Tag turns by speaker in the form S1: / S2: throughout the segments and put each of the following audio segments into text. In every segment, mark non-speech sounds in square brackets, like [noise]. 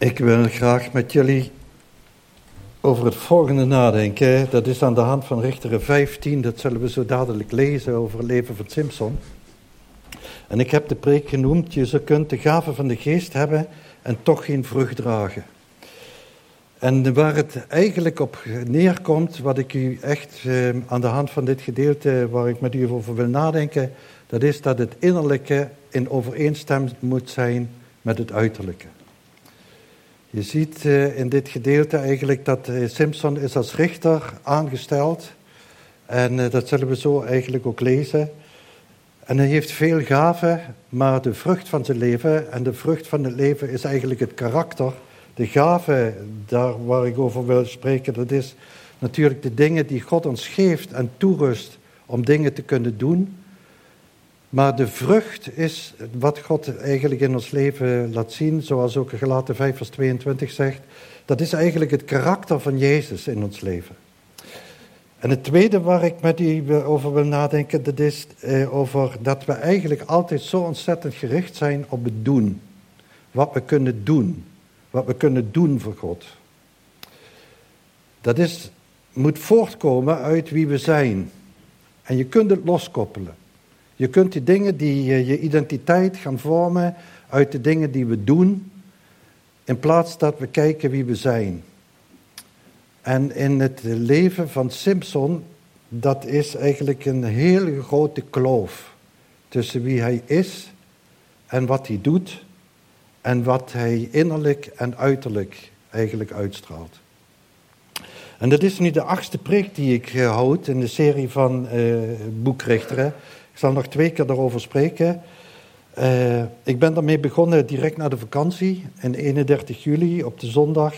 S1: Ik wil graag met jullie over het volgende nadenken. Dat is aan de hand van Richteren 15, dat zullen we zo dadelijk lezen over het leven van Simpson. En ik heb de preek genoemd, je kunt de gave van de geest hebben en toch geen vrucht dragen. En waar het eigenlijk op neerkomt, wat ik u echt eh, aan de hand van dit gedeelte, waar ik met u over wil nadenken, dat is dat het innerlijke in overeenstemming moet zijn met het uiterlijke. Je ziet uh, in dit gedeelte eigenlijk dat uh, Simpson is als richter aangesteld. En uh, dat zullen we zo eigenlijk ook lezen. En hij heeft veel gaven, maar de vrucht van zijn leven en de vrucht van het leven is eigenlijk het karakter. De gave, daar waar ik over wil spreken, dat is natuurlijk de dingen die God ons geeft en toerust om dingen te kunnen doen. Maar de vrucht is wat God eigenlijk in ons leven laat zien, zoals ook Gelaten 5 vers 22 zegt. Dat is eigenlijk het karakter van Jezus in ons leven. En het tweede waar ik met u over wil nadenken, dat is eh, over dat we eigenlijk altijd zo ontzettend gericht zijn op het doen. Wat we kunnen doen. Wat we kunnen doen voor God. Dat is, moet voortkomen uit wie we zijn. En je kunt het loskoppelen. Je kunt die dingen die eh, je identiteit gaan vormen uit de dingen die we doen, in plaats dat we kijken wie we zijn. En in het leven van Simpson, dat is eigenlijk een hele grote kloof tussen wie hij is en wat hij doet en wat hij innerlijk en uiterlijk eigenlijk uitstraalt. En dat is nu de achtste preek die ik eh, houd in de serie van uh, boekrichteren. Ik zal nog twee keer daarover spreken. Uh, ik ben daarmee begonnen direct na de vakantie, in 31 juli op de zondag.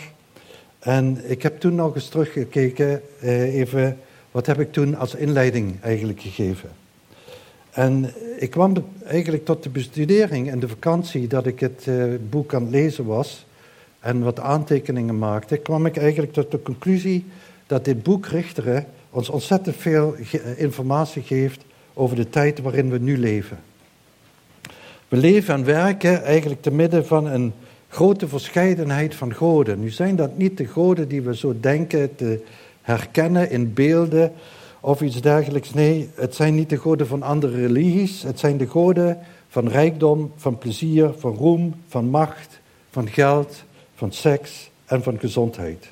S1: En ik heb toen nog eens teruggekeken, uh, even, wat heb ik toen als inleiding eigenlijk gegeven. En ik kwam eigenlijk tot de bestudering en de vakantie dat ik het uh, boek aan het lezen was en wat aantekeningen maakte, kwam ik eigenlijk tot de conclusie dat dit boek Richteren ons ontzettend veel informatie geeft over de tijd waarin we nu leven. We leven en werken eigenlijk te midden van een grote verscheidenheid van goden. Nu zijn dat niet de goden die we zo denken te herkennen in beelden of iets dergelijks. Nee, het zijn niet de goden van andere religies. Het zijn de goden van rijkdom, van plezier, van roem, van macht, van geld, van seks en van gezondheid.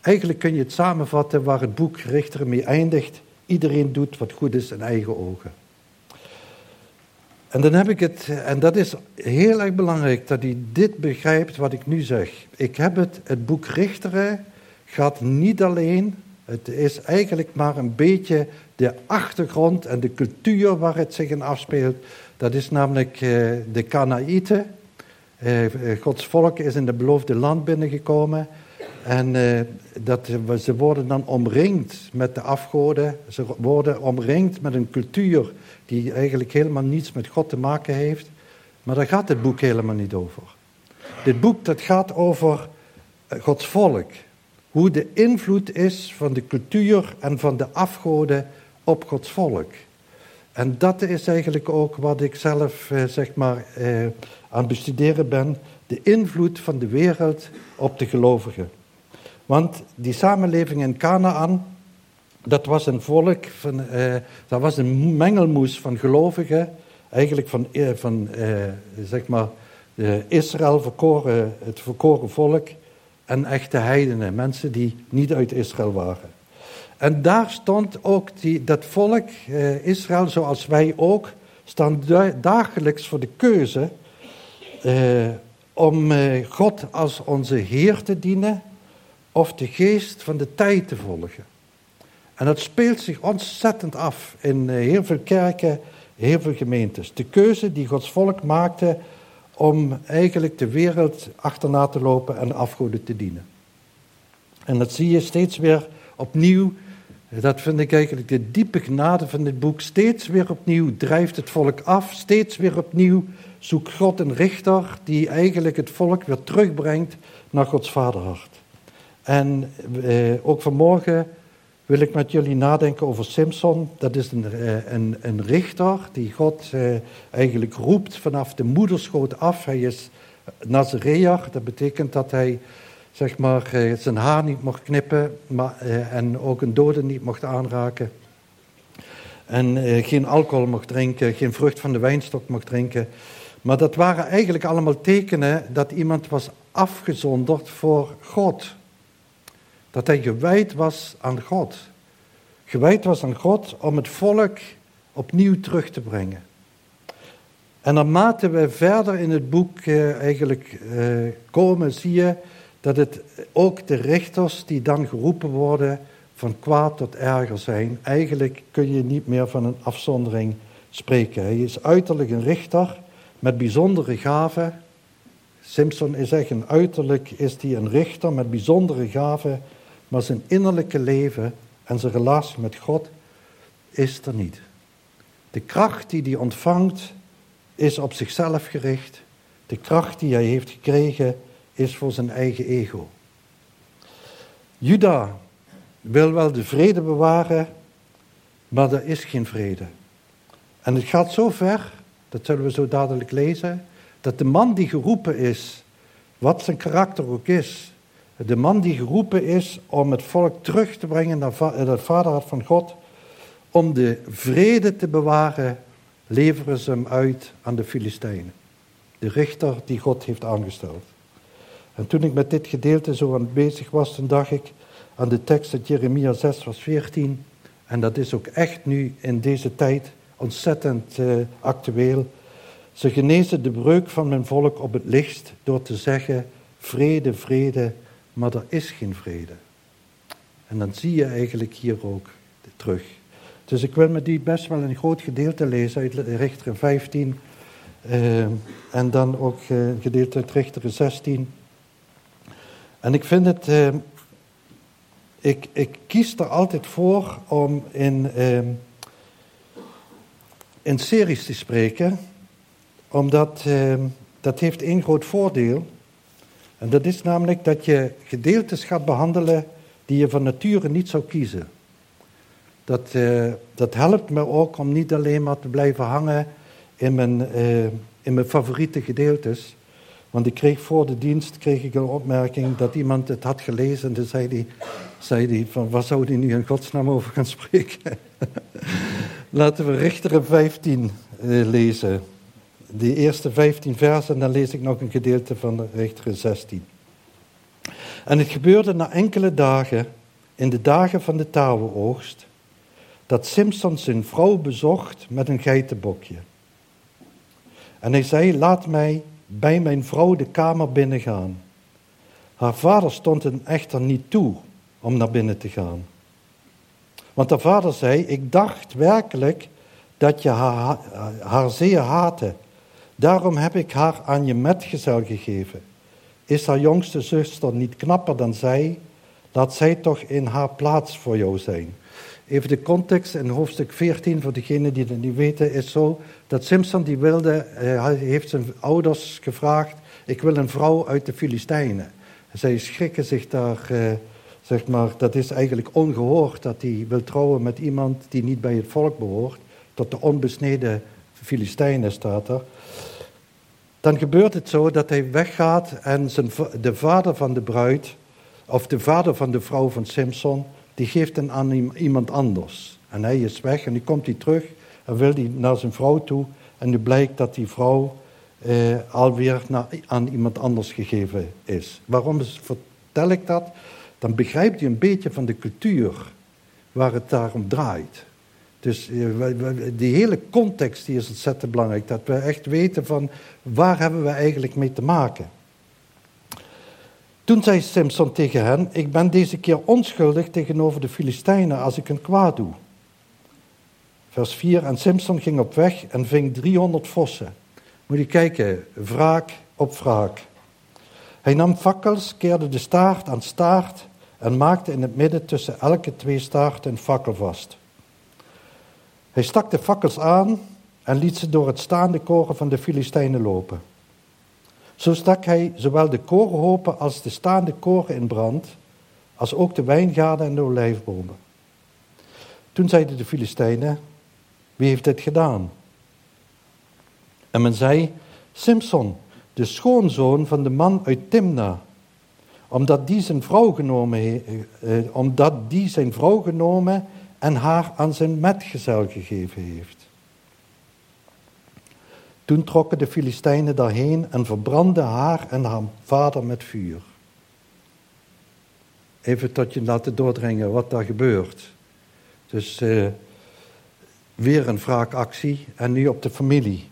S1: Eigenlijk kun je het samenvatten waar het boek Richter mee eindigt. Iedereen doet wat goed is in eigen ogen. En dan heb ik het, en dat is heel erg belangrijk dat hij dit begrijpt wat ik nu zeg. Ik heb het, het boek Richteren gaat niet alleen, het is eigenlijk maar een beetje de achtergrond en de cultuur waar het zich in afspeelt. Dat is namelijk eh, de Kanaïten. Eh, Gods volk is in het beloofde land binnengekomen. En uh, dat, ze worden dan omringd met de afgoden. Ze worden omringd met een cultuur die eigenlijk helemaal niets met God te maken heeft. Maar daar gaat het boek helemaal niet over. Dit boek dat gaat over eh, Gods volk. Hoe de invloed is van de cultuur en van de afgoden op Gods volk. En dat is eigenlijk ook wat ik zelf eh, zeg maar, eh, aan het bestuderen ben. De invloed van de wereld op de gelovigen. Want die samenleving in Canaan, dat was een volk, van, uh, dat was een mengelmoes van gelovigen, eigenlijk van, uh, van uh, zeg maar, Israël, verkoren, het verkoren volk, en echte heidenen, mensen die niet uit Israël waren. En daar stond ook die, dat volk, Israël, zoals wij ook, staan dagelijks voor de keuze om God als onze Heer te dienen of de geest van de tijd te volgen. En dat speelt zich ontzettend af in eh, heel veel kerken, heel veel gemeentes. De keuze die Gods volk maakte om eigenlijk de wereld achterna te lopen en afgoden te dienen. En dat zie je steeds weer opnieuw. Dat vind ik eigenlijk de diepe genade van dit boek. Steeds weer opnieuw drijft het volk af. Steeds weer opnieuw zoekt God een richter die eigenlijk het volk weer terugbrengt naar Gods vaderhart. En eh, ook vanmorgen wil ik met jullie nadenken over Simpson. Dat is een, eh, een, een richter die God eh, eigenlijk roept vanaf de moederschoot af. Hij is Nazareër, dat betekent dat hij zeg maar, eh, zijn haar niet mocht knippen maar, eh, en ook een dode niet mocht aanraken. En geen alcohol mocht drinken, geen vrucht van de wijnstok mocht drinken. Maar dat waren eigenlijk allemaal tekenen dat iemand was afgezonderd voor God. Dat hij gewijd was aan God. Gewijd was aan God om het volk opnieuw terug te brengen. En naarmate we verder in het boek eh, eigenlijk eh, komen, zie je dat het ook de richters die dan geroepen worden van kwaad tot erger zijn. Eigenlijk kun je niet meer van een afzondering spreken. Hij is uiterlijk een richter met bijzondere gaven. Simpson is echt een uiterlijk is hij een richter met bijzondere gaven, maar zijn innerlijke leven en zijn relatie met God is er niet. De kracht die hij ontvangt is op zichzelf gericht. De kracht die hij heeft gekregen is voor zijn eigen ego. Juda wil wel de vrede bewaren, maar er is geen vrede. En het gaat zo ver, dat zullen we zo dadelijk lezen, dat de man die geroepen is, wat zijn karakter ook is, de man die geroepen is om het volk terug te brengen naar het vaderhart van God, om de vrede te bewaren, leveren ze hem uit aan de Filistijnen. De richter die God heeft aangesteld. En toen ik met dit gedeelte zo aan bezig was, toen dacht ik aan de tekst uit Jeremia 6, vers 14. En dat is ook echt nu in deze tijd ontzettend uh, actueel. Ze genezen de breuk van mijn volk op het licht door te zeggen: vrede, vrede, maar er is geen vrede. En dan zie je eigenlijk hier ook terug. Dus ik wil met die best wel een groot gedeelte lezen uit Richter 15. Uh, en dan ook uh, een gedeelte uit Richter 16. En ik vind het. Ik, ik, kies er altijd voor om in, in series te spreken. Omdat dat heeft één groot voordeel. En dat is namelijk dat je gedeeltes gaat behandelen die je van nature niet zou kiezen. Dat, uh, dat helpt me ook om niet alleen maar te blijven hangen in mijn, uh, in mijn favoriete gedeeltes. Want ik kreeg voor de dienst kreeg ik een opmerking dat iemand het had gelezen. En toen zei hij, zei hij van, waar zou hij nu in godsnaam over gaan spreken? [laughs] Laten we Richteren 15 uh, lezen. De eerste 15 versen en dan lees ik nog een gedeelte van Richteren 16. En het gebeurde na enkele dagen, in de dagen van de tarweoogst, dat Simpson zijn vrouw bezocht met een geitenbokje. En hij zei, laat mij bij mijn vrouw de kamer binnengaan. Haar vader stond hem echter niet toe om naar binnen te gaan. Want haar vader zei, ik dacht werkelijk dat je haar, haar zeer haatte. Daarom heb ik haar aan je metgezel gegeven. Is haar jongste zuster niet knapper dan zij? Laat zij toch in haar plaats voor jou zijn. Even de context in hoofdstuk 14, voor degenen die het niet weten, is zo dat Simpson die wilde, eh, hij heeft zijn ouders gevraagd, ik wil een vrouw uit de Filistijnen. Zij schrikken zich daar, eh, zeg maar, dat is eigenlijk ongehoord dat hij wil trouwen met iemand die niet bij het volk behoort, tot de onbesneden Filistijnen staat er. Dan gebeurt het zo dat hij weggaat en zijn, de vader van de bruid, of de vader van de vrouw van Simpson, die geeft hem aan iemand anders. En hij is weg en nu komt hij terug en wil hij naar zijn vrouw toe. En nu blijkt dat die vrouw eh, alweer naar, aan iemand anders gegeven is. Waarom vertel ik dat? Dan begrijpt u een beetje van de cultuur waar het daarom draait. Dus eh, die hele context die is ontzettend belangrijk. Dat we echt weten van waar hebben we eigenlijk mee te maken. Toen zei Simpson tegen hen, ik ben deze keer onschuldig tegenover de Filistijnen als ik een kwaad doe. Vers 4, en Simpson ging op weg en ving 300 vossen. Moet je kijken, wraak op wraak. Hij nam fakkels, keerde de staart aan staart en maakte in het midden tussen elke twee staarten een fakkel vast. Hij stak de fakkels aan en liet ze door het staande koren van de Filistijnen lopen. Zo stak hij zowel de korenhopen als de staande koren in brand, als ook de wijngaarden en de olijfbomen. Toen zeiden de Filistijnen, wie heeft dit gedaan? En men zei, Simpson, de schoonzoon van de man uit Timna, omdat die zijn vrouw genomen, eh, omdat die zijn vrouw genomen en haar aan zijn metgezel gegeven heeft. Toen trokken de Filistijnen daarheen en verbrandden haar en haar vader met vuur. Even tot je laten doordringen wat daar gebeurt. Dus eh, weer een wraakactie en nu op de familie.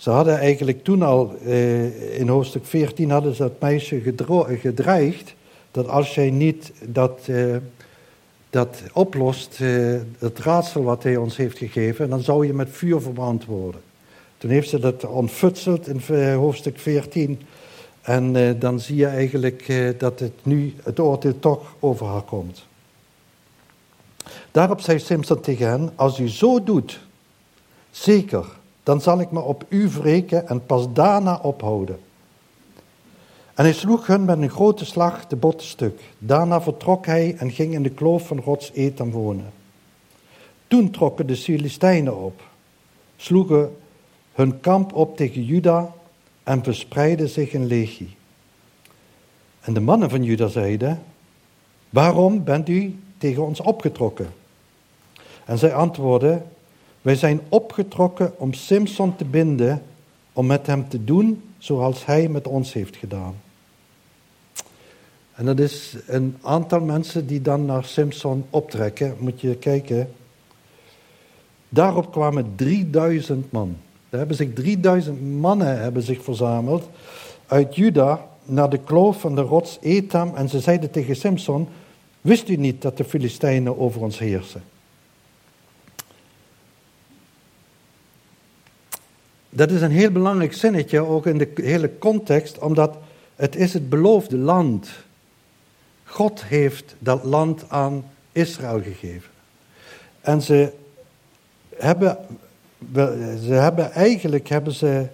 S1: Ze hadden eigenlijk toen al, eh, in hoofdstuk 14 hadden ze dat meisje gedreigd, dat als jij niet dat, eh, dat oplost, uh, het raadsel wat hij ons heeft gegeven, dan zou je met vuur verbrand worden. Toen heeft ze dat ontfutseld in eh, hoofdstuk 14. En dan zie je eigenlijk dat het nu het oordeel toch over haar komt. Daarop zei Simpson tegen hen, als u zo doet, zeker, dan zal ik me op u wreken en pas daarna ophouden. En hij sloeg hun met een grote slag de botten stuk. Daarna vertrok hij en ging in de kloof van rots Etam wonen. Toen trokken de Filistijnen op, sloegen hun kamp op tegen Juda en verspreidden zich in legie. En de mannen van Juda zeiden, waarom bent u tegen ons opgetrokken? En zij antwoordden, wij zijn opgetrokken om Simson te binden, om met hem te doen zoals hij met ons heeft gedaan. En dat is een aantal mensen die dan naar Simpson optrekken. Moet je kijken. Daarop kwamen 3000 man. Daar hebben zich 3000 mannen hebben zich verzameld uit Juda naar de kloof van de rots Etam. En ze zeiden tegen Simpson, wist u niet dat de Filistijnen over ons heersen? Dat is een heel belangrijk zinnetje, ook in de hele context, omdat het is het beloofde land God heeft dat land aan Israël gegeven. En ze hebben, ze hebben eigenlijk hebben ze,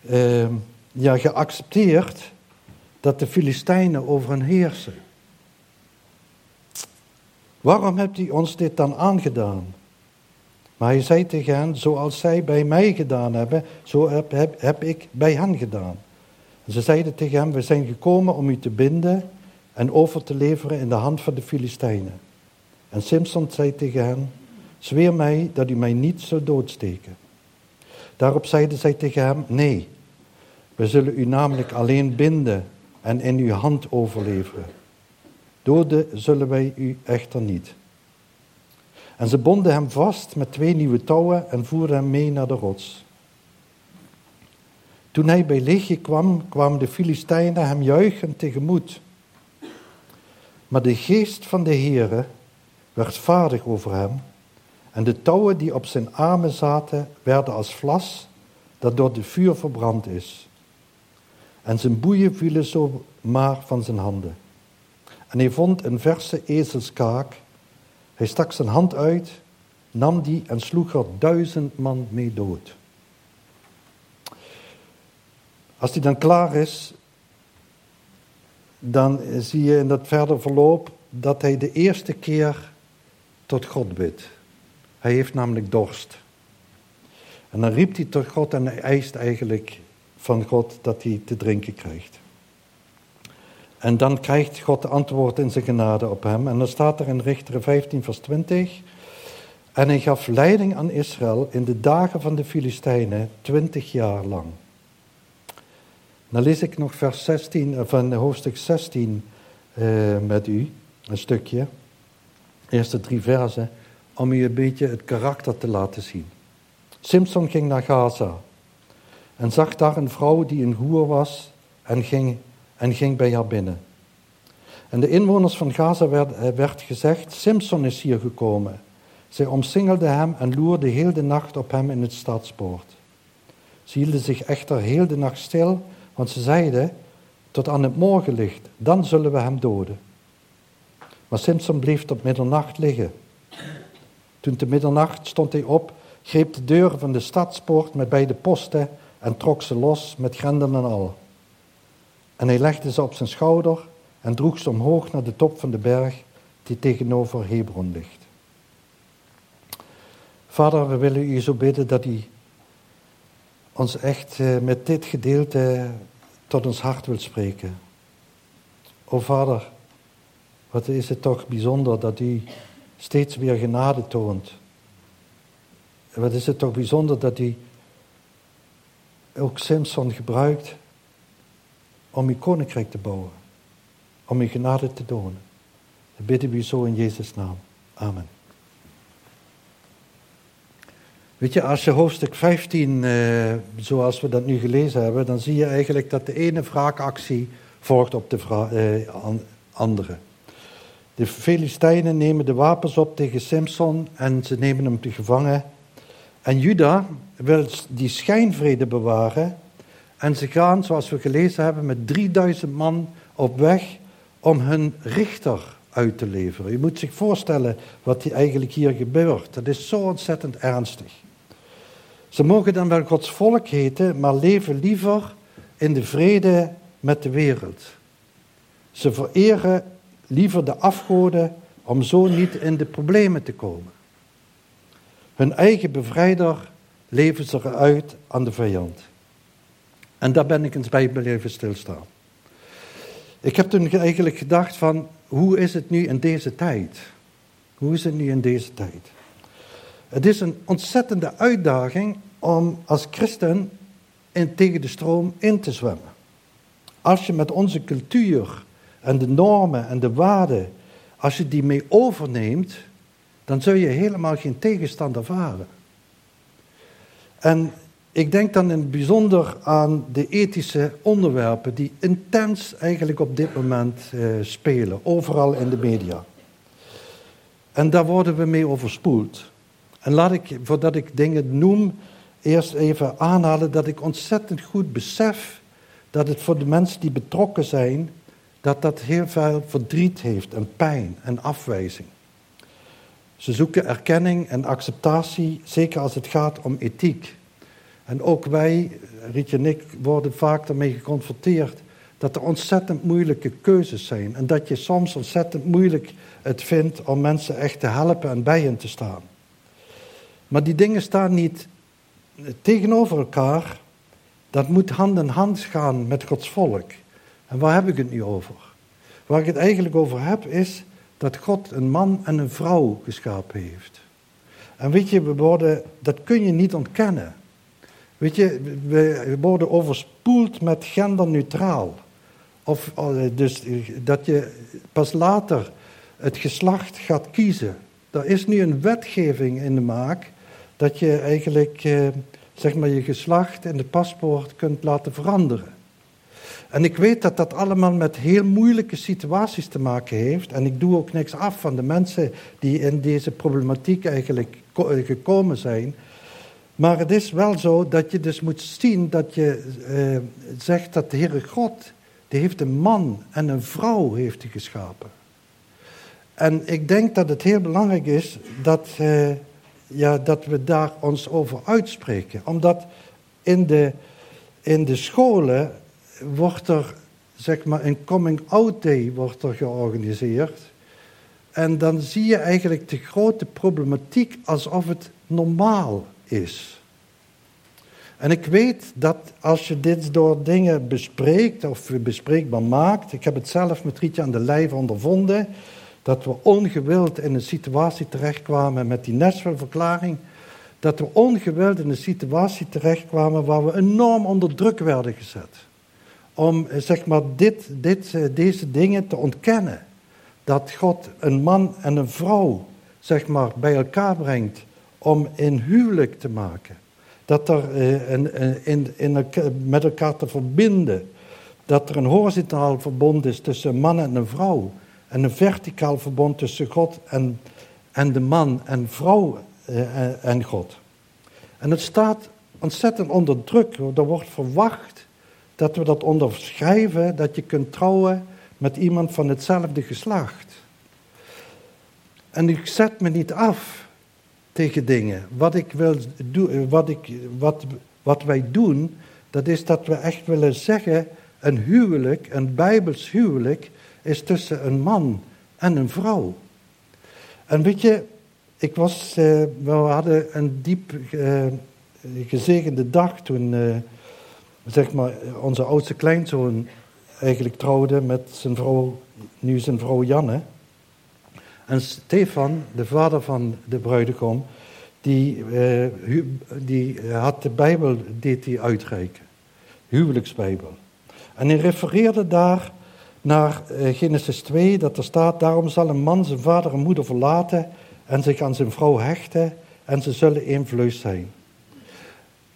S1: uh, ja, geaccepteerd dat de Filistijnen over hen heersen. Waarom hebt u ons dit dan aangedaan? Maar hij zei tegen hen, zoals zij bij mij gedaan hebben, zo heb, ik bij hen gedaan. Ze zeiden tegen hem, we zijn gekomen om u te binden en over te leveren in de hand van de Filistijnen. En Simson zei tegen hen, zweer mij dat u mij niet zult doodsteken. Daarop zeiden zij tegen hem, nee, we zullen u namelijk alleen binden en in uw hand overleveren. Doden zullen wij u echter niet. En ze bonden hem vast met twee nieuwe touwen en voerden hem mee naar de rots. Toen hij bij Leegje kwam, kwamen de Filistijnen hem juichend tegemoet. Maar de geest van de Heere werd vaardig over hem en de touwen die op zijn armen zaten werden als vlas dat door de vuur verbrand is. En zijn boeien vielen zo maar van zijn handen. En hij vond een verse ezelskaak. Hij stak zijn hand uit, nam die en sloeg er duizend man mee dood. Als hij dan klaar is, dan zie je in dat verder verloop dat hij de eerste keer tot God bidt. Hij heeft namelijk dorst. En dan riep hij tot God en hij eist eigenlijk van God dat hij te drinken krijgt. En dan krijgt God antwoord in zijn genade op hem. En dan staat er in Richter 15, vers 20. En hij gaf leiding aan Israël in de dagen van de Filistijnen, twintig jaar lang. Dan lees ik nog vers 16 eh, van hoofdstuk 16 uh, eh, met u, een stukje. Eerste drie versen, om u een beetje het karakter te laten zien. Simpson ging naar Gaza en zag daar een vrouw die een hoer was en ging, en ging bij haar binnen. En de inwoners van Gaza werd, eh, werd gezegd, Simpson is hier gekomen. Zij omsingelden hem en loerden heel de nacht op hem in het stadspoort. Ze hielden zich echter heel de nacht stil want ze zeiden, tot aan het morgenlicht, dan zullen we hem doden. Maar Simpson bleef tot middernacht liggen. Toen te middernacht stond hij op, greep de deuren van de stadspoort met beide posten en trok ze los met grendel en al. En hij legde ze op zijn schouder en droeg ze omhoog naar de top van de berg die tegenover Hebron ligt. Vader, we willen u zo bidden dat u ons echt eh, met dit gedeelte tot ons hart wil spreken. O Vader, wat is het toch bijzonder dat u steeds weer genade toont. Wat is het toch bijzonder dat u ook Simpson gebruikt om uw koninkrijk te bouwen. Om uw genade te tonen. Dat bidden we zo in Jezus' naam. Amen. Weet je, als je hoofdstuk 15, eh, zoals we dat nu gelezen hebben, dan zie je eigenlijk dat de ene wraakactie volgt op de eh, andere. De Filistijnen nemen de wapens op tegen Simpson en ze nemen hem te gevangen. En Juda wil die schijnvrede bewaren. En ze gaan, zoals we gelezen hebben, met 3000 man op weg om hun richter uit te leveren. Je moet zich voorstellen wat eigenlijk hier gebeurt. Dat is zo ontzettend ernstig. Ze mogen dan wel Gods volk heten, maar leven liever in de vrede met de wereld. Ze vereren liever de afgoden om zo niet in de problemen te komen. Hun eigen bevrijder leven ze eruit aan de vijand. En daar ben ik eens bij blijven stilstaan. Ik heb toen eigenlijk gedacht van, hoe is het nu in deze tijd? Hoe is het nu in deze tijd? Het is een ontzettende uitdaging om als christen in, tegen de stroom in te zwemmen. Als je met onze cultuur en de normen en de waarden, als je die mee overneemt, dan zul je helemaal geen tegenstand ervaren. En ik denk dan in het bijzonder aan de ethische onderwerpen die intens eigenlijk op dit moment eh, spelen, overal in de media. En daar worden we mee overspoeld. En laat ik, voordat ik dingen noem, eerst even aanhalen dat ik ontzettend goed besef dat het voor de mensen die betrokken zijn, dat dat heel veel verdriet heeft en pijn en afwijzing. Ze zoeken erkenning en acceptatie, zeker als het gaat om ethiek. En ook wij, Rietje en ik, worden vaak daarmee geconfronteerd dat er ontzettend moeilijke keuzes zijn. En dat je soms ontzettend moeilijk het vindt om mensen echt te helpen en bij hen te staan. Maar die dingen staan niet tegenover elkaar. Dat moet hand in hand gaan met Gods volk. En waar heb ik het nu over? Waar ik het eigenlijk over heb is dat God een man en een vrouw geschapen heeft. En weet je, we worden, dat kun je niet ontkennen. Weet je, we worden overspoeld met genderneutraal. Of eh, dus dat je pas later het geslacht gaat kiezen. Er is nu een wetgeving in de maak dat je eigenlijk eh, zeg maar je geslacht in het paspoort kunt laten veranderen. En ik weet dat dat allemaal met heel moeilijke situaties te maken heeft. En ik doe ook niks af van de mensen die in deze problematiek eigenlijk eh, gekomen zijn. Maar het is wel zo dat je dus moet zien dat je eh, zegt dat de Heere God, die heeft een man en een vrouw heeft geschapen. En ik denk dat het heel belangrijk is dat, eh, ja, dat we daar ons over uitspreken. Omdat in de, in de scholen wordt er, zeg maar, een coming-out day wordt er georganiseerd. En dan zie je eigenlijk de grote problematiek alsof het normaal is. En ik weet dat als je dit door dingen bespreekt of bespreekbaar maakt, ik heb het zelf met Rietje aan de lijf ondervonden, dat we ongewild in een situatie terechtkwamen met die Nashville-verklaring, dat we ongewild in een situatie terechtkwamen waar we enorm onder druk werden gezet om zeg maar dit, dit, deze dingen te ontkennen. Dat God een man en een vrouw zeg maar, bij elkaar brengt om een huwelijk te maken. Dat er eh, een, in, in, met elkaar te verbinden. Dat er een horizontaal verbond is tussen een man en een vrouw. En een verticaal verbond tussen God en, en de man en vrouw en God. En het staat ontzettend onder druk. Er wordt verwacht dat we dat onderschrijven, dat je kunt trouwen met iemand van hetzelfde geslacht. En ik zet me niet af tegen dingen. Wat, ik wil doen, wat, ik, wat, wat wij doen, dat is dat we echt willen zeggen, een huwelijk, een bijbels huwelijk, is tussen een man en een vrouw. En weet je, ik was, uh, we hadden een diep uh, gezegende dag toen uh, zeg maar, onze oudste kleinzoon eigenlijk trouwde met zijn vrouw, nu zijn vrouw Janne. En Stefan, de vader van de bruidegom, die, uh, die had de Bijbel deed hij uitreiken. Huwelijksbijbel. En hij refereerde daar naar uh, Genesis 2, dat er staat, daarom zal een man zijn vader en moeder verlaten en zich aan zijn vrouw hechten en ze zullen één vlees zijn.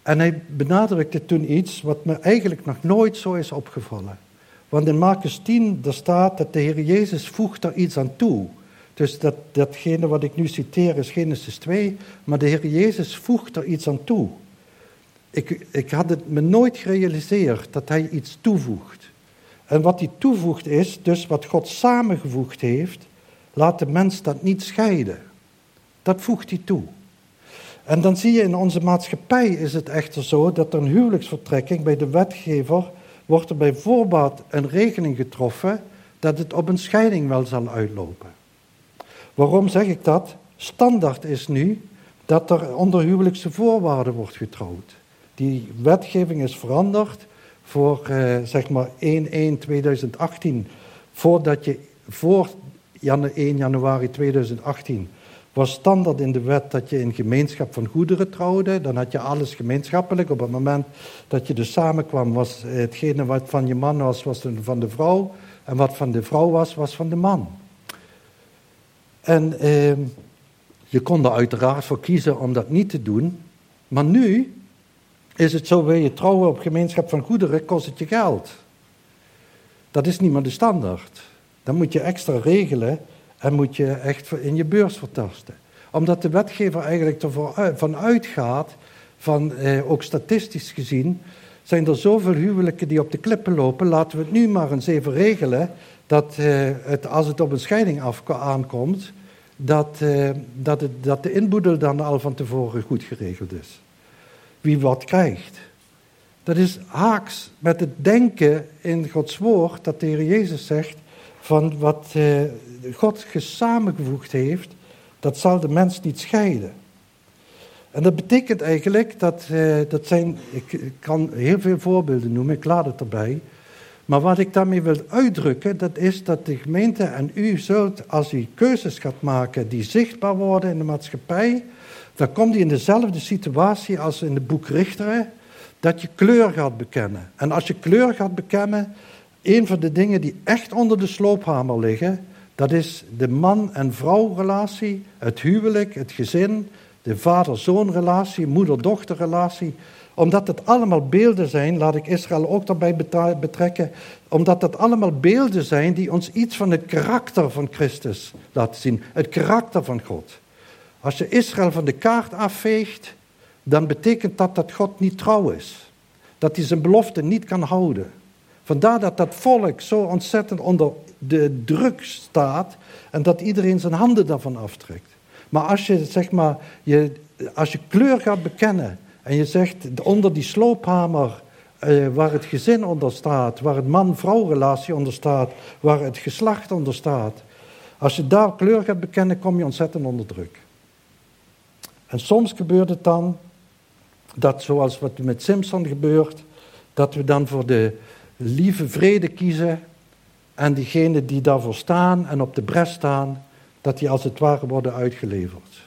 S1: En hij benadrukte toen iets wat me eigenlijk nog nooit zo is opgevallen. Want in Marcus 10, daar staat dat de Heer Jezus voegt er iets aan toe. Dus dat, datgene wat ik nu citeer is Genesis 2, maar de Heer Jezus voegt er iets aan toe. Ik, ik had het me nooit gerealiseerd dat hij iets toevoegt. En wat hij toevoegt is, dus wat God samengevoegd heeft, laat de mens dat niet scheiden. Dat voegt hij toe. En dan zie je in onze maatschappij is het echter zo dat er een huwelijksvertrekking bij de wetgever wordt er bij voorbaat een regeling getroffen dat het op een scheiding wel zal uitlopen. Waarom zeg ik dat? Standaard is nu dat er onder huwelijkse voorwaarden wordt getrouwd. Die wetgeving is veranderd voor eh, zeg maar 1-1-2018. Voordat je voor 1 januari 2018 was standaard in de wet dat je in gemeenschap van goederen trouwde. Dan had je alles gemeenschappelijk. Op het moment dat je dus samenkwam, was hetgene wat van je man was, was van de vrouw. En wat van de vrouw was, was van de man. En eh, je kon er uiteraard voor kiezen om dat niet te doen. Maar nu is het zo, wil je trouwen op gemeenschap van goederen, kost het je geld. Dat is niet meer de standaard. Dan moet je extra regelen en moet je echt in je beurs vertasten. Omdat de wetgever eigenlijk ervan uitgaat, van, eh, ook statistisch gezien, zijn er zoveel huwelijken die op de klippen lopen. Laten we het nu maar eens even regelen, dat eh, als het op een scheiding af, aankomt, dat, eh, dat, het, dat de inboedel dan al van tevoren goed geregeld is. Wie wat krijgt. Dat is haaks met het denken in Gods woord dat de Heer Jezus zegt van wat eh, God samengevoegd heeft, dat zal de mens niet scheiden. En dat betekent eigenlijk dat, dat zijn, ik, kan heel veel voorbeelden noemen, ik laat het erbij. Maar wat ik daarmee wil uitdrukken, dat is dat de gemeente en u zult, als u keuzes gaat maken die zichtbaar worden in de maatschappij, dan komt u in dezelfde situatie als in het boek Richteren, dat je kleur gaat bekennen. En als je kleur gaat bekennen, een van de dingen die echt onder de sloophamer liggen, dat is de man- en vrouwrelatie, het huwelijk, het gezin, de vader-zoon-relatie, moeder-dochter-relatie. Omdat het allemaal beelden zijn, laat ik Israël ook daarbij betrekken, omdat het allemaal beelden zijn die ons iets van het karakter van Christus laten zien, het karakter van God. Als je Israël van de kaart afveegt, dan betekent dat dat God niet trouw is. Dat hij zijn belofte niet kan houden. Vandaar dat dat volk zo ontzettend onder de druk staat en dat iedereen zijn handen daarvan aftrekt. Maar als je, zeg maar, je, als je kleur gaat bekennen en je zegt onder die sloophamer eh, waar het gezin onder staat, waar het man-vrouw relatie onder staat, waar het geslacht onder staat, als je daar kleur gaat bekennen, kom je ontzettend onder druk. En soms gebeurt het dan dat, zoals wat met Simpson gebeurt, dat we dan voor de lieve vrede kiezen en diegenen die daarvoor staan en op de bres staan, dat die als het ware worden uitgeleverd.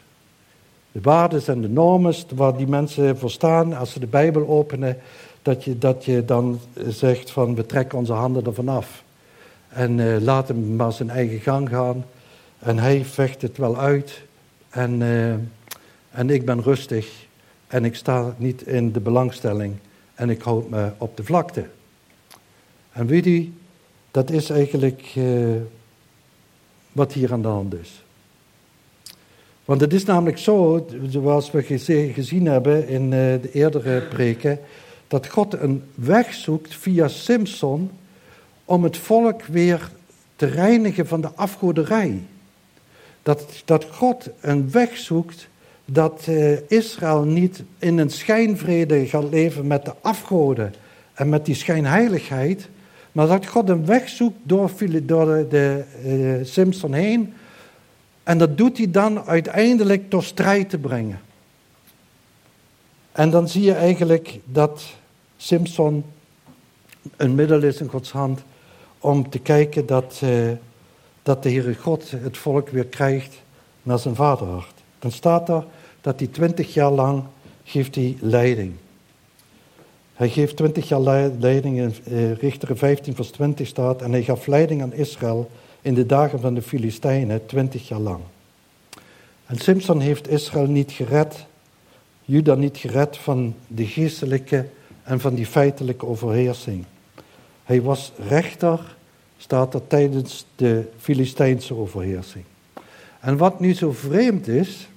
S1: De waarden en de normen waar die mensen voor staan, als ze de Bijbel openen, dat je, dat je dan zegt van we trekken onze handen ervan af. En uh, laat hem maar zijn eigen gang gaan. En hij vecht het wel uit. En, uh, en ik ben rustig. En ik sta niet in de belangstelling. En ik houd me op de vlakte. En weet u, dat is eigenlijk wat hier aan de hand is. Want het is namelijk zo, zoals we gezien hebben in uh, de eerdere preken, dat God een weg zoekt via Simpson om het volk weer te reinigen van de afgoderij. Dat, dat God een weg zoekt dat uh, Israël niet in een schijnvrede gaat leven met de afgoden en met die schijnheiligheid, maar dat God een weg zoekt door, door de, de uh, Simpson heen. En dat doet hij dan uiteindelijk door strijd te brengen. En dan zie je eigenlijk dat Simpson een middel is in Gods hand om te kijken dat, uh, dat de Heere God het volk weer krijgt naar zijn vaderhart. Dan staat er dat hij twintig jaar lang geeft hij leiding. Hij geeft twintig jaar leiding, in uh, Richter 15 vers 20 staat, en hij gaf leiding aan Israël in de dagen van de Filistijnen, twintig jaar lang. En Simpson heeft Israël niet gered, Juda niet gered van de geestelijke en van die feitelijke overheersing. Hij was rechter, staat er tijdens de Filistijnse overheersing. En wat nu zo vreemd is,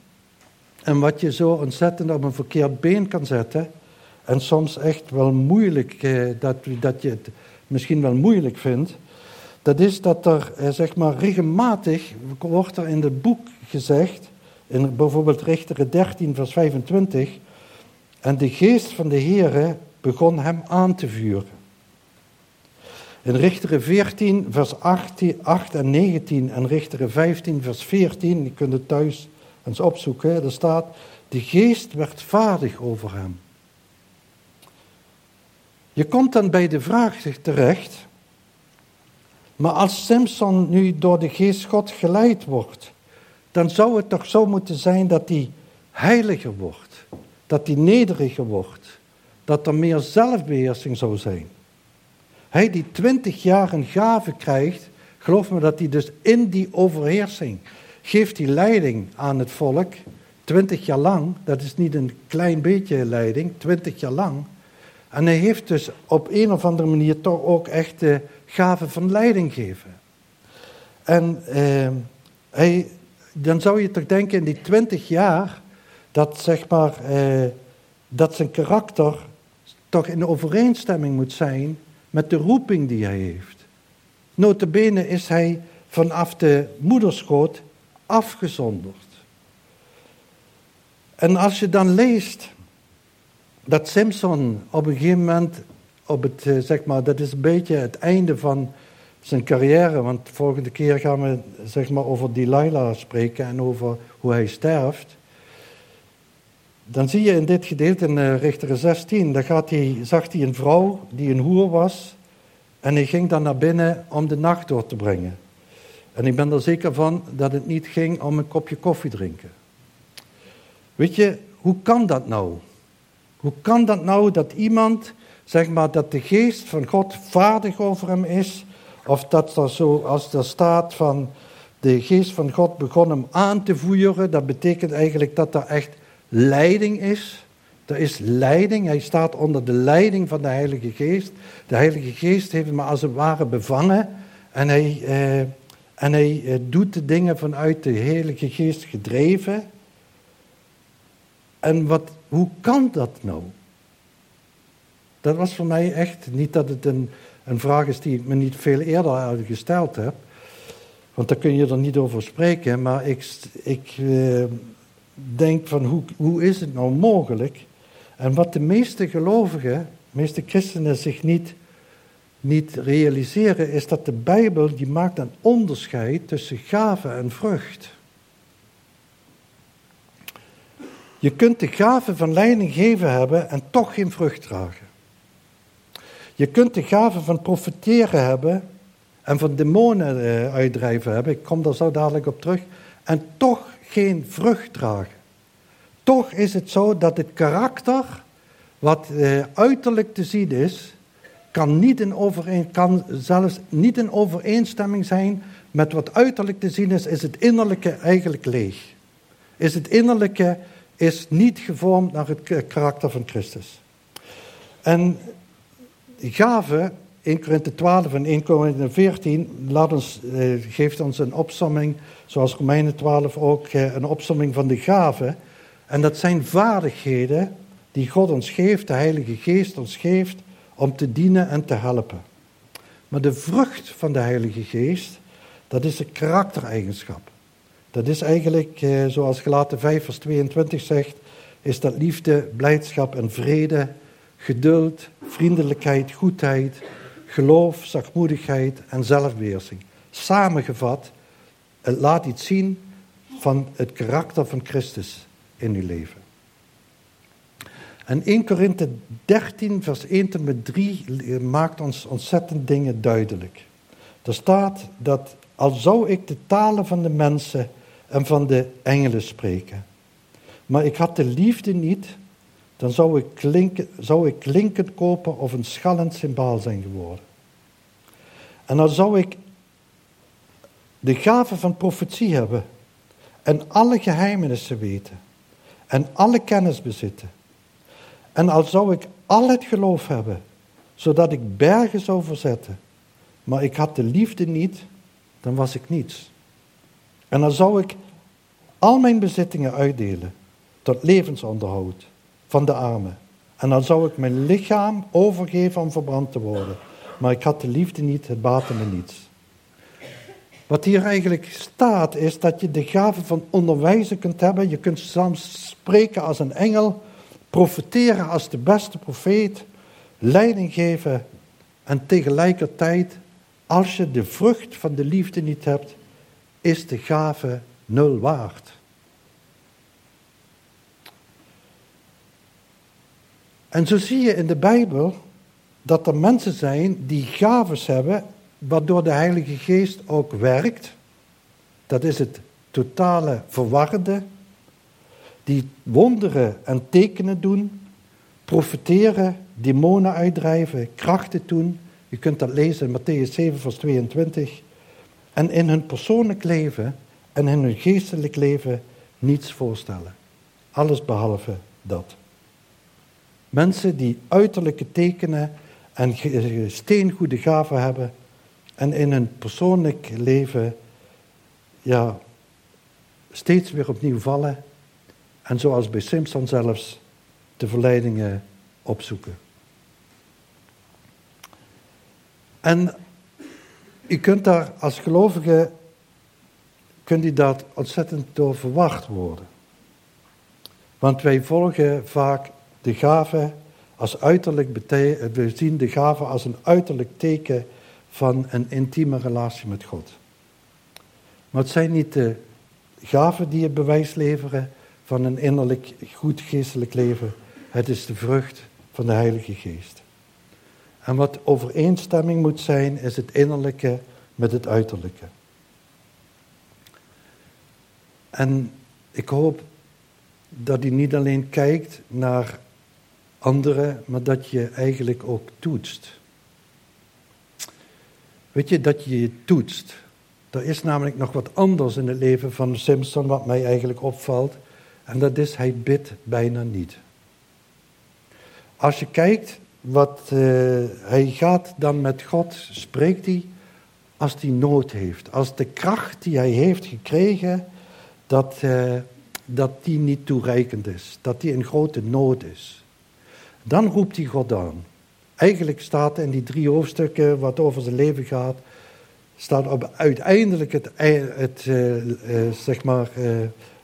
S1: en wat je zo ontzettend op een verkeerd been kan zetten, en soms echt wel moeilijk, eh, dat, dat je het misschien wel moeilijk vindt, dat is dat er, eh, zeg maar, regelmatig wordt er in het boek gezegd, in bijvoorbeeld Richteren 13, vers 25, en de geest van de Heere begon hem aan te vuren. In Richteren 14, vers 8 en 19 en Richteren 15, vers 14, je kunt het thuis eens opzoeken, er staat, de geest werd vaardig over hem. Je komt dan bij de vraag terecht, maar als Simpson nu door de geest God geleid wordt, dan zou het toch zo moeten zijn dat hij heiliger wordt, dat hij nederiger wordt, dat er meer zelfbeheersing zou zijn. Hij die twintig jaar een gave krijgt, geloof me dat hij dus in die overheersing geeft die leiding aan het volk, twintig jaar lang, dat is niet een klein beetje leiding, twintig jaar lang. En hij heeft dus op een of andere manier toch ook echt de gave van leiding geven. En eh, hij, dan zou je toch denken in die twintig jaar, dat zeg maar, eh, dat zijn karakter toch in overeenstemming moet zijn met de roeping die hij heeft. Notabene is hij vanaf de moederschoot afgezonderd. En als je dan leest dat Simpson op een gegeven moment, op het, eh, zeg maar, dat is een beetje het einde van zijn carrière, want de volgende keer gaan we zeg maar, over Delilah spreken en over hoe hij sterft. Dan zie je in dit gedeelte in uh, Richter 16, daar gaat hij, zag hij een vrouw die een hoer was en hij ging dan naar binnen om de nacht door te brengen. En ik ben er zeker van dat het niet ging om een kopje koffie drinken. Weet je, hoe kan dat nou? Hoe kan dat nou dat iemand, zeg maar, dat de geest van God vaardig over hem is, of dat er zo, als er staat van de geest van God begon hem aan te voeren, dat betekent eigenlijk dat er echt leiding is. Er is leiding, hij staat onder de leiding van de Heilige Geest. De Heilige Geest heeft hem als het ware bevangen en hij, eh, en hij eh, doet de dingen vanuit de Heilige Geest gedreven. En wat, hoe kan dat nou? Dat was voor mij echt, niet dat het een, een vraag is die ik me niet veel eerder gesteld heb, want daar kun je er niet over spreken, maar ik, ik eh, denk van hoe, hoe is het nou mogelijk? En wat de meeste gelovigen, de meeste christenen zich niet, niet realiseren, is dat de Bijbel die maakt een onderscheid tussen gave en vrucht. Je kunt de gave van leiding geven hebben en toch geen vrucht dragen. Je kunt de gave van profiteren hebben en van demonen eh, uitdrijven hebben, ik kom daar zo dadelijk op terug, en toch geen vrucht dragen. Toch is het zo dat het karakter, wat eh, uiterlijk te zien is, kan, niet in overeen, kan zelfs niet in overeenstemming zijn met wat uiterlijk te zien is, is het innerlijke eigenlijk leeg. Is het innerlijke is niet gevormd naar het karakter van Christus. En gaven, 1 Korinthe 12 en 1 Korinthe 14, laat ons, eh, geeft ons een opsomming, zoals Romeinen 12 ook, eh, een opsomming van de gaven. En dat zijn vaardigheden die God ons geeft, de Heilige Geest ons geeft, om te dienen en te helpen. Maar de vrucht van de Heilige Geest, dat is een karaktereigenschap. Dat is eigenlijk, eh, zoals Gelaten 5 vers 22 zegt, is dat liefde, blijdschap en vrede, geduld, vriendelijkheid, goedheid, geloof, zachtmoedigheid en zelfbeheersing. Samengevat, het laat iets zien van het karakter van Christus in uw leven. En 1 Korinthe 13, vers 1 tot met 3 maakt ons ontzettend dingen duidelijk. Er staat dat al zou ik de talen van de mensen en van de engelen spreken, maar ik had de liefde niet, dan zou ik, klinken, zou ik klinkend kopen of een schallend symbaal zijn geworden. En dan zou ik de gave van profetie hebben en alle geheimenissen weten en alle kennis bezitten. En al zou ik al het geloof hebben, zodat ik bergen zou verzetten, maar ik had de liefde niet, dan was ik niets. En dan zou ik al mijn bezittingen uitdelen tot levensonderhoud van de armen. En dan zou ik mijn lichaam overgeven om verbrand te worden. Maar ik had de liefde niet, het baatte me niets. Wat hier eigenlijk staat is dat je de gave van onderwijzen kunt hebben. Je kunt soms spreken als een engel, profeteren als de beste profeet, leiding geven en tegelijkertijd, als je de vrucht van de liefde niet hebt, is de gave nul waard. En zo zie je in de Bijbel dat er mensen zijn die gaves hebben, waardoor de Heilige Geest ook werkt. Dat is het totale verwarde. Die wonderen en tekenen doen, profiteren, demonen uitdrijven, krachten doen. Je kunt dat lezen in Matthäus 7, vers 22. En in hun persoonlijk leven en in hun geestelijk leven niets voorstellen. Alles behalve dat. Mensen die uiterlijke tekenen en steengoede gaven hebben en in hun persoonlijk leven ja, steeds weer opnieuw vallen en zoals bij Simpson zelfs de verleidingen opzoeken. En u kunt daar als gelovige, kunt u daar ontzettend door verwacht worden. Want wij volgen vaak de gave als uiterlijk betekent, we zien de gave als een uiterlijk teken van een intieme relatie met God. Maar het zijn niet de gaven die het bewijs leveren van een innerlijk goed geestelijk leven. Het is de vrucht van de Heilige Geest. En wat overeenstemming moet zijn, is het innerlijke met het uiterlijke. En ik hoop dat u niet alleen kijkt naar anderen, maar dat je eigenlijk ook toetst. Weet je, dat je je toetst. Er is namelijk nog wat anders in het leven van Simpson wat mij eigenlijk opvalt. En dat is, hij bidt bijna niet. Als je kijkt wat uh, hij gaat dan met God, spreekt hij als hij nood heeft. Als de kracht die hij heeft gekregen, dat, uh, dat die niet toereikend is. Dat die in grote nood is. Dan roept hij God aan. Eigenlijk staat in die drie hoofdstukken wat over zijn leven gaat, staat op uiteindelijk het, het uh, uh, zeg maar,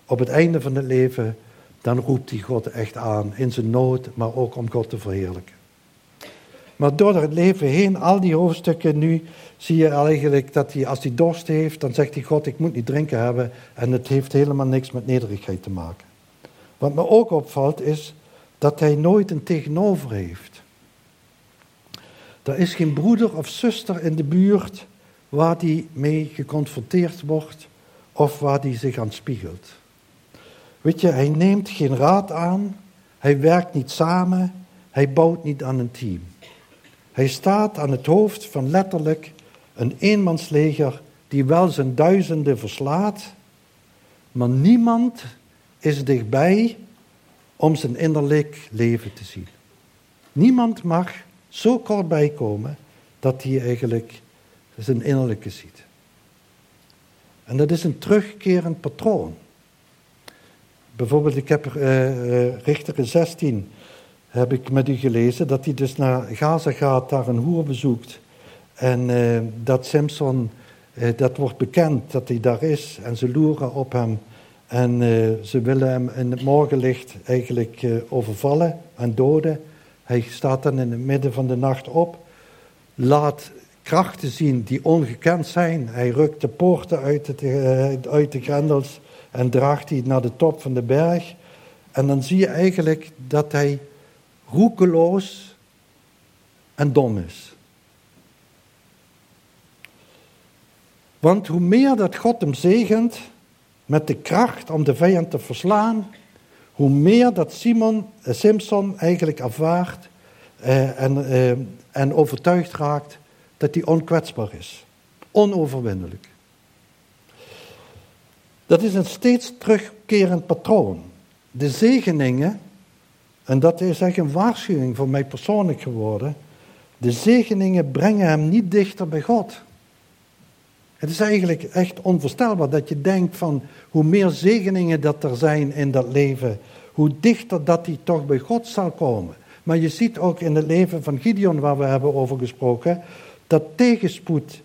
S1: op het einde van het leven, dan roept hij God echt aan in zijn nood, maar ook om God te verheerlijken. Maar door het leven heen, al die hoofdstukken nu, zie je eigenlijk dat hij, als hij dorst heeft, dan zegt hij God, ik moet niet drinken hebben. En het heeft helemaal niks met nederigheid te maken. Wat me ook opvalt is dat hij nooit een tegenover heeft. Er is geen broeder of zuster in de buurt waar hij mee geconfronteerd wordt of waar hij zich aan spiegelt. Weet je, hij neemt geen raad aan, hij werkt niet samen, hij bouwt niet aan een team. Hij staat aan het hoofd van letterlijk een eenmansleger die wel zijn duizenden verslaat, maar niemand is dichtbij om zijn innerlijk leven te zien. Niemand mag zo kort bij komen dat hij eigenlijk zijn innerlijke ziet. En dat is een terugkerend patroon. Bijvoorbeeld, ik heb uh, Richter 16 heb ik met u gelezen, dat hij dus naar Gaza gaat, daar een hoer bezoekt. En uh, dat Simpson, uh, dat wordt bekend dat hij daar is en ze loeren op hem. En uh, ze willen hem in het morgenlicht eigenlijk overvallen en doden. Hij staat dan in het midden van de nacht op, laat krachten zien die ongekend zijn. Hij rukt de poorten uit, het, uit de grendels en draagt die naar de top van de berg. En dan zie je eigenlijk dat hij roekeloos en dom is. Want hoe meer dat God hem zegent met de kracht om de vijand te verslaan, hoe meer dat Simon, Simpson eigenlijk ervaart eh, en, eh, en overtuigd raakt dat hij onkwetsbaar is. Onoverwinnelijk. Dat is een steeds terugkerend patroon. De zegeningen, en dat is echt een waarschuwing voor mij persoonlijk geworden. De zegeningen brengen hem niet dichter bij God. Het is eigenlijk echt onvoorstelbaar dat je denkt van hoe meer zegeningen dat er zijn in dat leven, hoe dichter dat hij toch bij God zal komen. Maar je ziet ook in het leven van Gideon, waar we hebben over gesproken, dat tegenspoed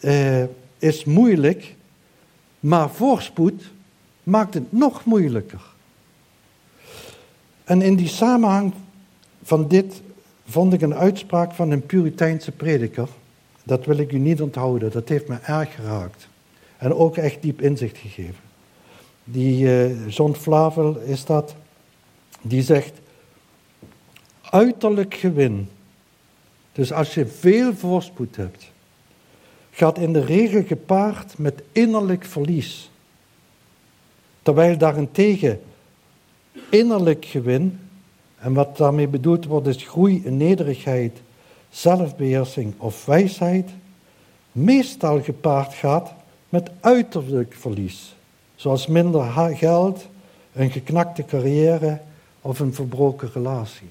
S1: eh, is moeilijk, maar voorspoed maakt het nog moeilijker. En in die samenhang van dit vond ik een uitspraak van een Puriteinse prediker. Dat wil ik u niet onthouden, dat heeft me erg geraakt. En ook echt diep inzicht gegeven. Die uh, John Flavel is dat, die zegt, uiterlijk gewin, dus als je veel voorspoed hebt, gaat in de regel gepaard met innerlijk verlies. Terwijl daarentegen innerlijk gewin, en wat daarmee bedoeld wordt is groei in nederigheid, zelfbeheersing of wijsheid, meestal gepaard gaat met uiterlijk verlies, zoals minder geld, een geknakte carrière of een verbroken relatie.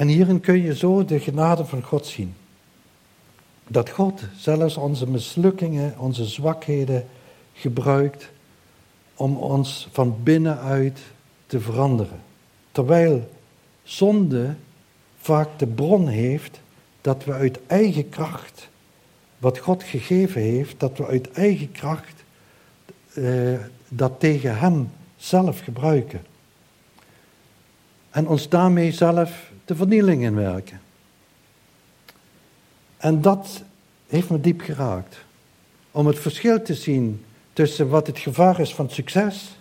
S1: En hierin kun je zo de genade van God zien. Dat God zelfs onze mislukkingen, onze zwakheden gebruikt om ons van binnenuit te veranderen. Terwijl zonde vaak de bron heeft dat we uit eigen kracht, wat God gegeven heeft, dat we uit eigen kracht eh, dat tegen Hem zelf gebruiken. En ons daarmee zelf de vernieling in werken. En dat heeft me diep geraakt. Om het verschil te zien tussen wat het gevaar is van succes,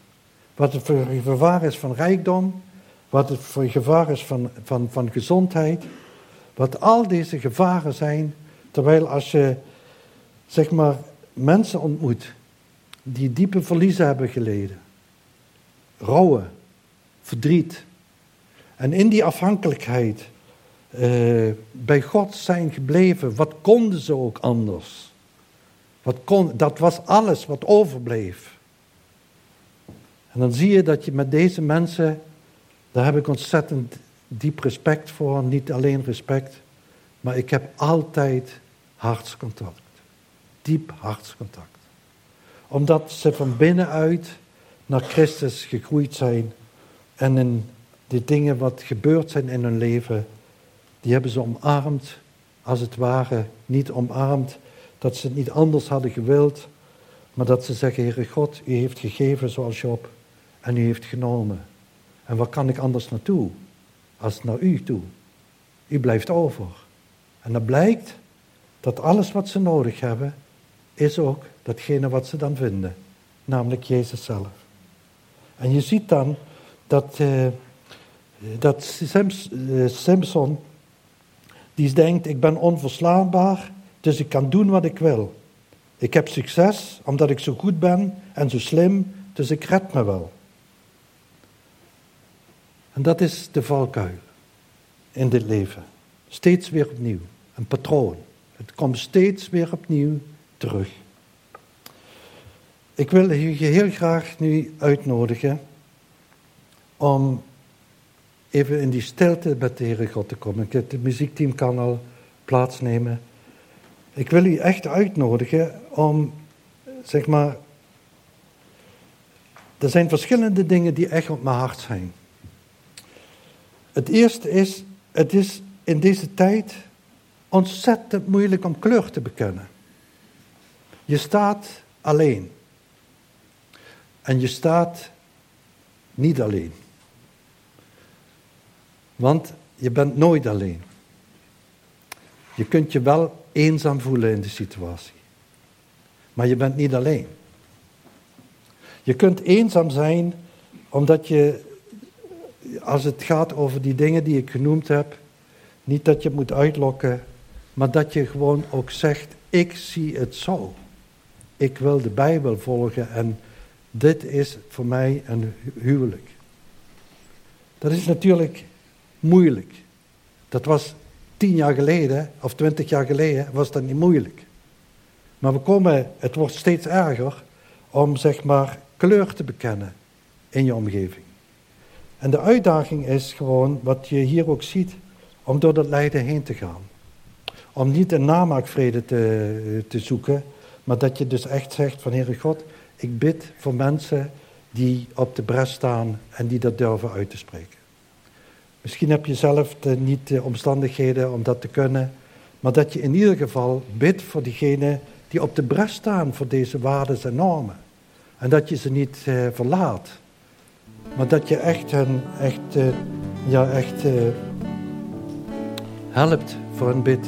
S1: wat het gevaar is van rijkdom, wat het gevaar is van, van, van gezondheid. Wat al deze gevaren zijn, terwijl als je zeg maar mensen ontmoet die diepe verliezen hebben geleden, rouwen, verdriet, en in die afhankelijkheid uh, bij God zijn gebleven, wat konden ze ook anders? Wat kon, dat was alles wat overbleef. En dan zie je dat je met deze mensen, daar heb ik ontzettend diep respect voor. Niet alleen respect, maar ik heb altijd hartscontact. Diep hartscontact. Omdat ze van binnenuit naar Christus gegroeid zijn en een die dingen wat gebeurd zijn in hun leven, die hebben ze omarmd, als het ware niet omarmd, dat ze het niet anders hadden gewild, maar dat ze zeggen, Heere God, u heeft gegeven zoals Job en u heeft genomen. En waar kan ik anders naartoe als naar u toe? U blijft over. En dan blijkt dat alles wat ze nodig hebben, is ook datgene wat ze dan vinden, namelijk Jezus zelf. En je ziet dan dat... Uh, dat eh, Simpson, die denkt, ik ben onverslaanbaar, dus ik kan doen wat ik wil. Ik heb succes omdat ik zo goed ben en zo slim, dus ik red me wel. En dat is de valkuil in dit leven. Steeds weer opnieuw. Een patroon. Het komt steeds weer opnieuw terug. Ik wil je heel graag nu uitnodigen om even in die stilte met de Heere God te komen. Het muziekteam kan al plaatsnemen. Ik wil u echt uitnodigen om, zeg maar, er zijn verschillende dingen die echt op mijn hart zijn. Het eerste is, het is in deze tijd ontzettend moeilijk om kleur te bekennen. Je staat alleen. En je staat niet alleen. Want je bent nooit alleen. Je kunt je wel eenzaam voelen in de situatie. Maar je bent niet alleen. Je kunt eenzaam zijn omdat je, als het gaat over die dingen die ik genoemd heb, niet dat je het moet uitlokken, maar dat je gewoon ook zegt, ik zie het zo. Ik wil de Bijbel volgen en dit is voor mij een huwelijk. Dat is natuurlijk moeilijk. Dat was tien jaar geleden of twintig jaar geleden was dat niet moeilijk. Maar we komen, het wordt steeds erger om zeg maar kleur te bekennen in je omgeving. En de uitdaging is gewoon, wat je hier ook ziet, om door dat lijden heen te gaan. Om niet een namaakvrede te, te zoeken, maar dat je dus echt zegt van Heere God, ik bid voor mensen die op de bres staan en die dat durven uit te spreken. Misschien heb je zelf niet de omstandigheden om dat te kunnen, maar dat je in ieder geval bidt voor diegenen die op de bres staan voor deze waarden en normen. En dat je ze niet uh, verlaat, maar dat je echt hen echt, uh, ja, echt uh, helpt voor een bid.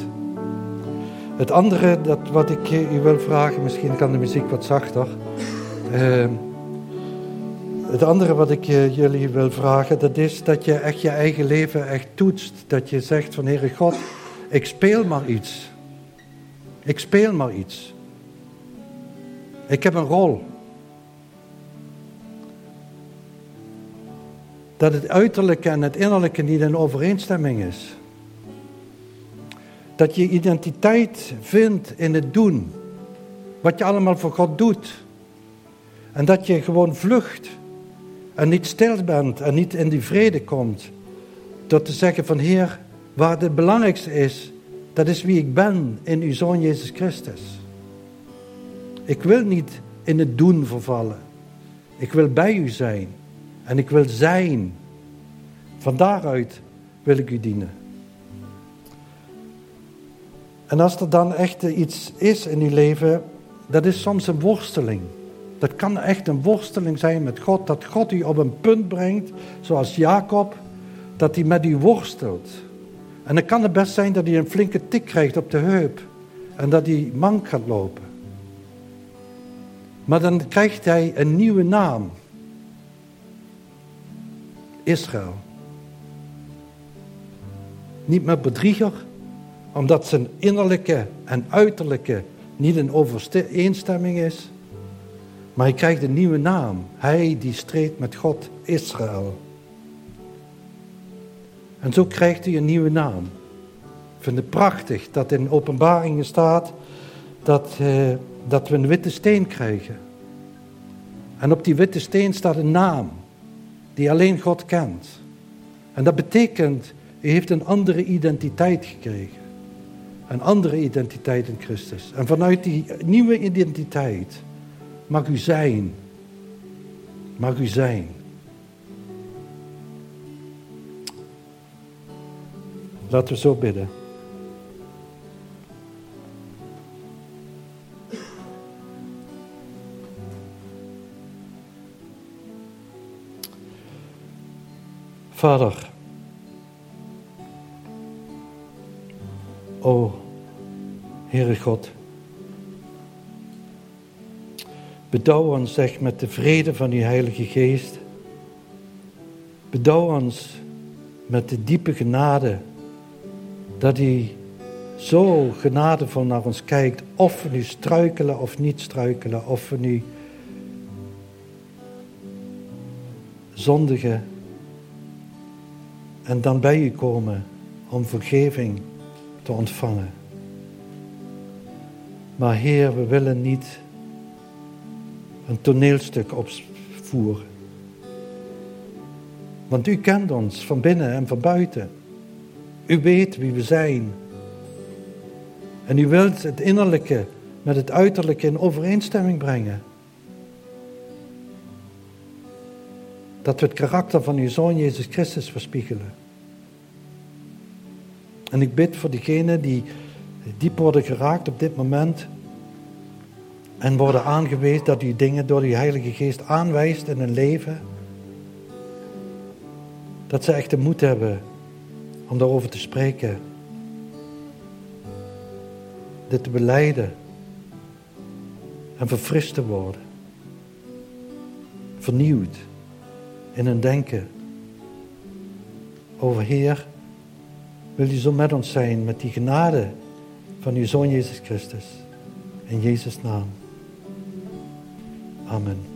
S1: Het andere dat wat ik u wil vragen, misschien kan de muziek wat zachter. Het andere wat ik jullie wil vragen, dat is dat je echt je eigen leven echt toetst. Dat je zegt van Heere God, ik speel maar iets. Ik speel maar iets. Ik heb een rol. Dat het uiterlijke en het innerlijke niet in overeenstemming is. Dat je identiteit vindt in het doen. Wat je allemaal voor God doet. En dat je gewoon vlucht. En niet stil bent en niet in die vrede komt. Door te zeggen van Heer, waar het belangrijkste is, dat is wie ik ben in uw Zoon Jezus Christus. Ik wil niet in het doen vervallen. Ik wil bij u zijn. En ik wil zijn. Van daaruit wil ik u dienen. En als er dan echt iets is in uw leven, dat is soms een worsteling. Dat kan echt een worsteling zijn met God. Dat God u op een punt brengt, zoals Jacob, dat hij met u worstelt. En dan kan het best zijn dat hij een flinke tik krijgt op de heup. En dat hij mank gaat lopen. Maar dan krijgt hij een nieuwe naam. Israël. Niet meer bedrieger, omdat zijn innerlijke en uiterlijke niet in overeenstemming is. Maar hij krijgt een nieuwe naam. Hij die streed met God, Israël. En zo krijgt hij een nieuwe naam. Ik vind het prachtig dat in openbaringen staat dat, eh, dat we een witte steen krijgen. En op die witte steen staat een naam die alleen God kent. En dat betekent, u heeft een andere identiteit gekregen. Een andere identiteit in Christus. En vanuit die nieuwe identiteit mag u zijn. Mag u zijn. Laten we zo bidden. Vader, o Heere God, bedouw ons zeg met de vrede van uw Heilige Geest. Bedouw ons met de diepe genade dat u zo genadevol naar ons kijkt, of we nu struikelen of niet struikelen, of we nu zondigen en dan bij u komen om vergeving te ontvangen. Maar Heer, we willen niet een toneelstuk opvoeren. Want u kent ons van binnen en van buiten. U weet wie we zijn. En u wilt het innerlijke met het uiterlijke in overeenstemming brengen. Dat we het karakter van uw Zoon Jezus Christus verspiegelen. En ik bid voor diegenen die diep worden geraakt op dit moment. En worden aangewezen dat u dingen door uw Heilige Geest aanwijst in hun leven. Dat ze echt de moed hebben om daarover te spreken. dit te beleiden en verfrist te worden. Vernieuwd in hun denken. Over Heer, wil u zo met ons zijn met die genade van uw Zoon Jezus Christus. In Jezus' naam. Amen.